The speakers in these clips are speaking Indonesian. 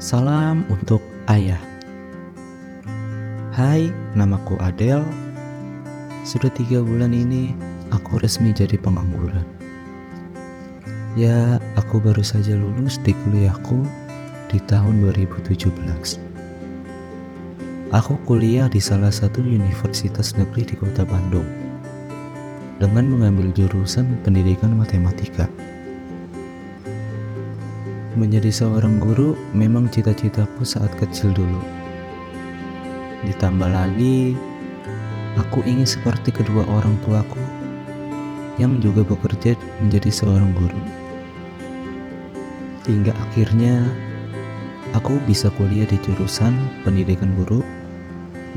Salam untuk ayah. Hai, namaku Adel. Sudah tiga bulan ini aku resmi jadi pengangguran. Ya, aku baru saja lulus di kuliahku di tahun 2017. Aku kuliah di salah satu universitas negeri di kota Bandung dengan mengambil jurusan pendidikan matematika. Menjadi seorang guru memang cita-citaku saat kecil dulu. Ditambah lagi, aku ingin seperti kedua orang tuaku yang juga bekerja menjadi seorang guru. Hingga akhirnya aku bisa kuliah di jurusan pendidikan guru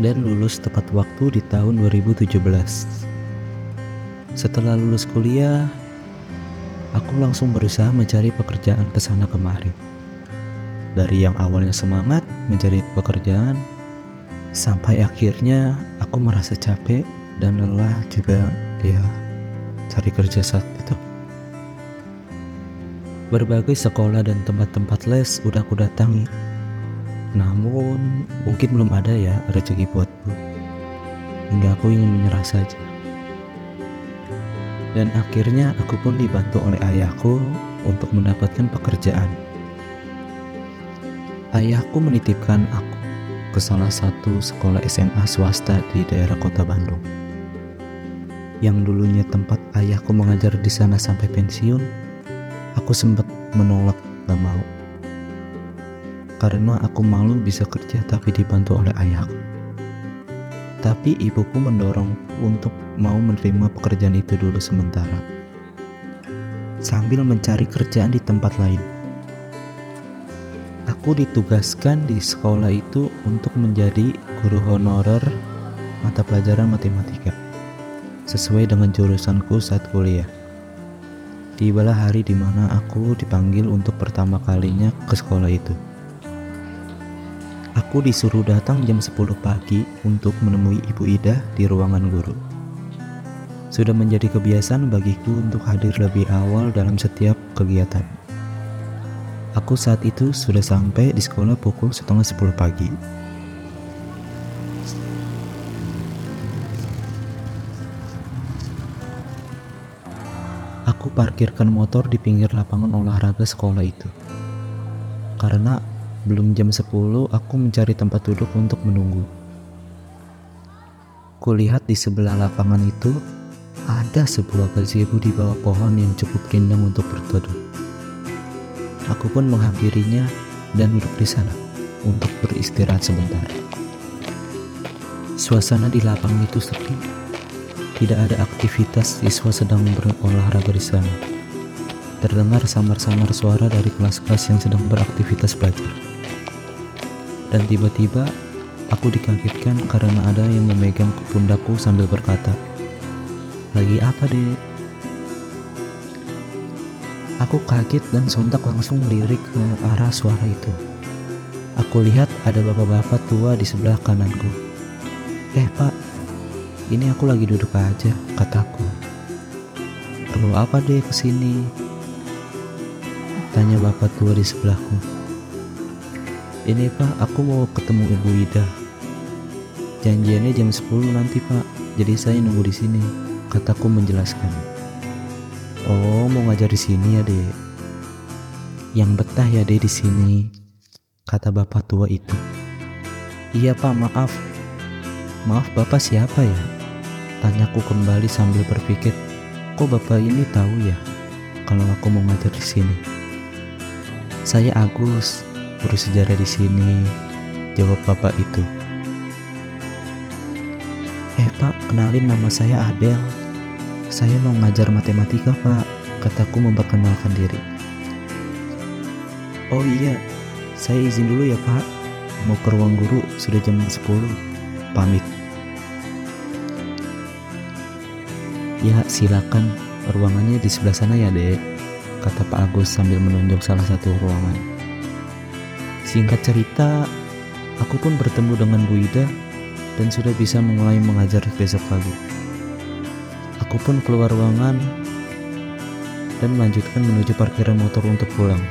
dan lulus tepat waktu di tahun 2017. Setelah lulus kuliah, aku langsung berusaha mencari pekerjaan ke sana kemari. Dari yang awalnya semangat mencari pekerjaan, sampai akhirnya aku merasa capek dan lelah juga ya cari kerja saat itu. Berbagai sekolah dan tempat-tempat les udah aku datangi. Namun mungkin belum ada ya rezeki buatku. Hingga aku ingin menyerah saja. Dan akhirnya aku pun dibantu oleh ayahku untuk mendapatkan pekerjaan. Ayahku menitipkan aku ke salah satu sekolah SMA swasta di daerah kota Bandung. Yang dulunya tempat ayahku mengajar di sana sampai pensiun, aku sempat menolak gak mau. Karena aku malu bisa kerja tapi dibantu oleh ayahku. Tapi ibuku mendorong untuk mau menerima pekerjaan itu dulu sementara. Sambil mencari kerjaan di tempat lain. Aku ditugaskan di sekolah itu untuk menjadi guru honorer mata pelajaran matematika. Sesuai dengan jurusanku saat kuliah. Tibalah hari di mana aku dipanggil untuk pertama kalinya ke sekolah itu. Aku disuruh datang jam 10 pagi untuk menemui Ibu Ida di ruangan guru. Sudah menjadi kebiasaan bagiku untuk hadir lebih awal dalam setiap kegiatan. Aku saat itu sudah sampai di sekolah pukul setengah 10 pagi. Aku parkirkan motor di pinggir lapangan olahraga sekolah itu. Karena belum jam 10 aku mencari tempat duduk untuk menunggu. Kulihat di sebelah lapangan itu ada sebuah gazebo di bawah pohon yang cukup rindang untuk berteduh. Aku pun menghampirinya dan duduk di sana untuk beristirahat sebentar. Suasana di lapangan itu sepi. Tidak ada aktivitas siswa sedang berolahraga di sana. Terdengar samar-samar suara dari kelas-kelas yang sedang beraktivitas belajar. Dan tiba-tiba aku dikagetkan karena ada yang memegang pundakku sambil berkata, "Lagi apa, Dek?" Aku kaget dan sontak langsung melirik ke arah suara itu. Aku lihat ada bapak-bapak tua di sebelah kananku. Eh pak, ini aku lagi duduk aja, kataku. Perlu apa deh ke sini? Tanya bapak tua di sebelahku. Ini pak, aku mau ketemu Ibu Ida. Janjiannya jam 10 nanti pak, jadi saya nunggu di sini. Kataku menjelaskan. Oh, mau ngajar di sini ya, Dek. Yang betah ya, Dek, di sini. Kata bapak tua itu. Iya, Pak, maaf. Maaf, Bapak siapa ya? Tanyaku kembali sambil berpikir, kok Bapak ini tahu ya kalau aku mau ngajar di sini? Saya Agus, guru sejarah di sini. Jawab bapak itu. Eh, Pak, kenalin nama saya Adel. Saya mau ngajar matematika, Pak. Kataku memperkenalkan diri. Oh iya, saya izin dulu ya, Pak. Mau ke ruang guru, sudah jam 10. Pamit. Ya, silakan. Ruangannya di sebelah sana ya, Dek. Kata Pak Agus sambil menunjuk salah satu ruangan. Singkat cerita, aku pun bertemu dengan Bu Ida dan sudah bisa mulai mengajar besok pagi. Aku pun keluar ruangan dan melanjutkan menuju parkiran motor untuk pulang.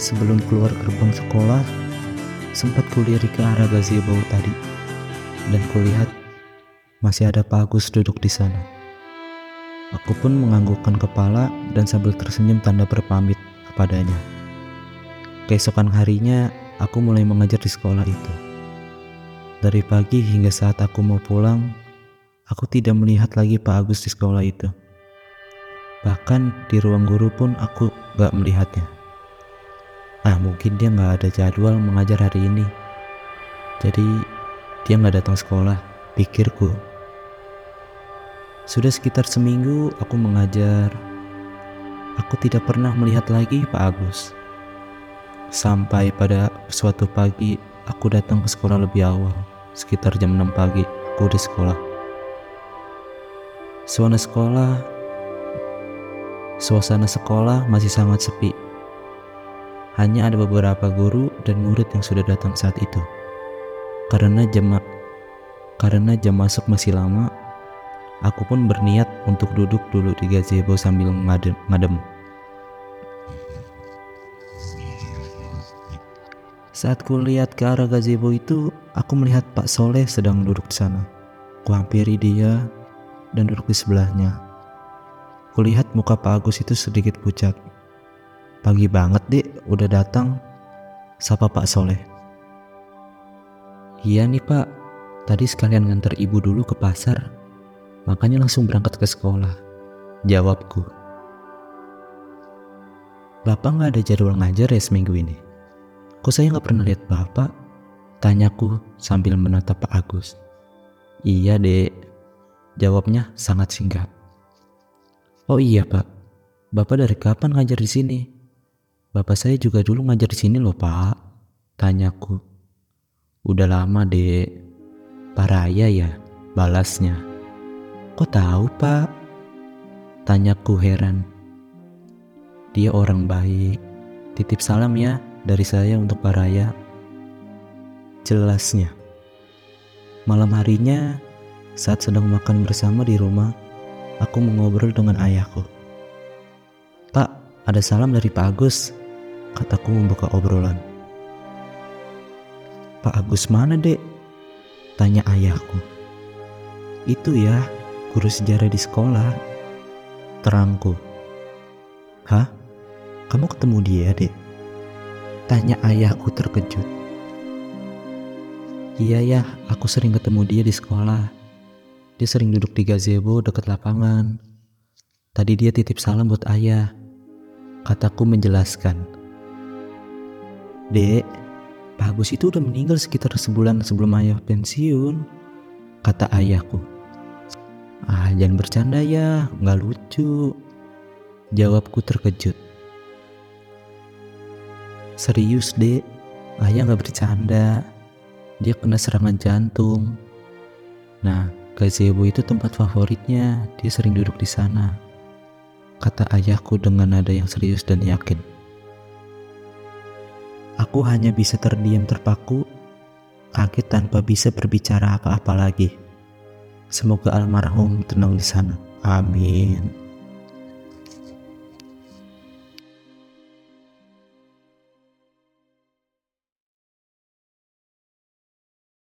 Sebelum keluar gerbang sekolah, sempat kulirik ke arah gazebo tadi, dan kulihat masih ada Pak Agus duduk di sana. Aku pun menganggukkan kepala dan sambil tersenyum tanda berpamit kepadanya. Keesokan harinya, aku mulai mengajar di sekolah itu. Dari pagi hingga saat aku mau pulang, aku tidak melihat lagi Pak Agus di sekolah itu. Bahkan di ruang guru pun aku gak melihatnya. Ah mungkin dia nggak ada jadwal mengajar hari ini. Jadi dia nggak datang sekolah, pikirku. Sudah sekitar seminggu aku mengajar. Aku tidak pernah melihat lagi Pak Agus. Sampai pada suatu pagi aku datang ke sekolah lebih awal, sekitar jam 6 pagi aku di sekolah. Suasana sekolah Suasana sekolah masih sangat sepi hanya ada beberapa guru dan murid yang sudah datang saat itu. Karena jam karena jam masuk masih lama, aku pun berniat untuk duduk dulu di gazebo sambil ngadem. ngadem. Saat kulihat ke arah gazebo itu, aku melihat Pak Soleh sedang duduk di sana. Kuhampiri dia dan duduk di sebelahnya. Kulihat muka Pak Agus itu sedikit pucat. Pagi banget dek, udah datang. Sapa Pak Soleh. Iya nih pak, tadi sekalian nganter ibu dulu ke pasar. Makanya langsung berangkat ke sekolah. Jawabku. Bapak nggak ada jadwal ngajar ya seminggu ini? Kok saya nggak pernah lihat bapak? Tanyaku sambil menatap Pak Agus. Iya dek, jawabnya sangat singkat. Oh iya pak, bapak dari kapan ngajar di sini? Bapak saya juga dulu ngajar di sini loh pak. Tanyaku. Udah lama dek. Paraya ya balasnya. Kok tahu pak? Tanyaku heran. Dia orang baik. Titip salam ya dari saya untuk Paraya. Jelasnya. Malam harinya saat sedang makan bersama di rumah, aku mengobrol dengan ayahku. Pak, ada salam dari Pak Agus kataku membuka obrolan. Pak Agus mana dek? Tanya ayahku. Itu ya, guru sejarah di sekolah. Terangku. Hah? Kamu ketemu dia dek? Tanya ayahku terkejut. Iya ya, aku sering ketemu dia di sekolah. Dia sering duduk di gazebo dekat lapangan. Tadi dia titip salam buat ayah. Kataku menjelaskan. Dek, Pak Agus itu udah meninggal sekitar sebulan sebelum ayah pensiun, kata ayahku. Ah, jangan bercanda ya, nggak lucu. Jawabku terkejut. Serius, dek, ayah nggak bercanda. Dia kena serangan jantung. Nah, gazebo itu tempat favoritnya. Dia sering duduk di sana. Kata ayahku dengan nada yang serius dan yakin. Aku hanya bisa terdiam terpaku, kaget tanpa bisa berbicara apa-apa lagi. Semoga almarhum tenang di sana. Amin.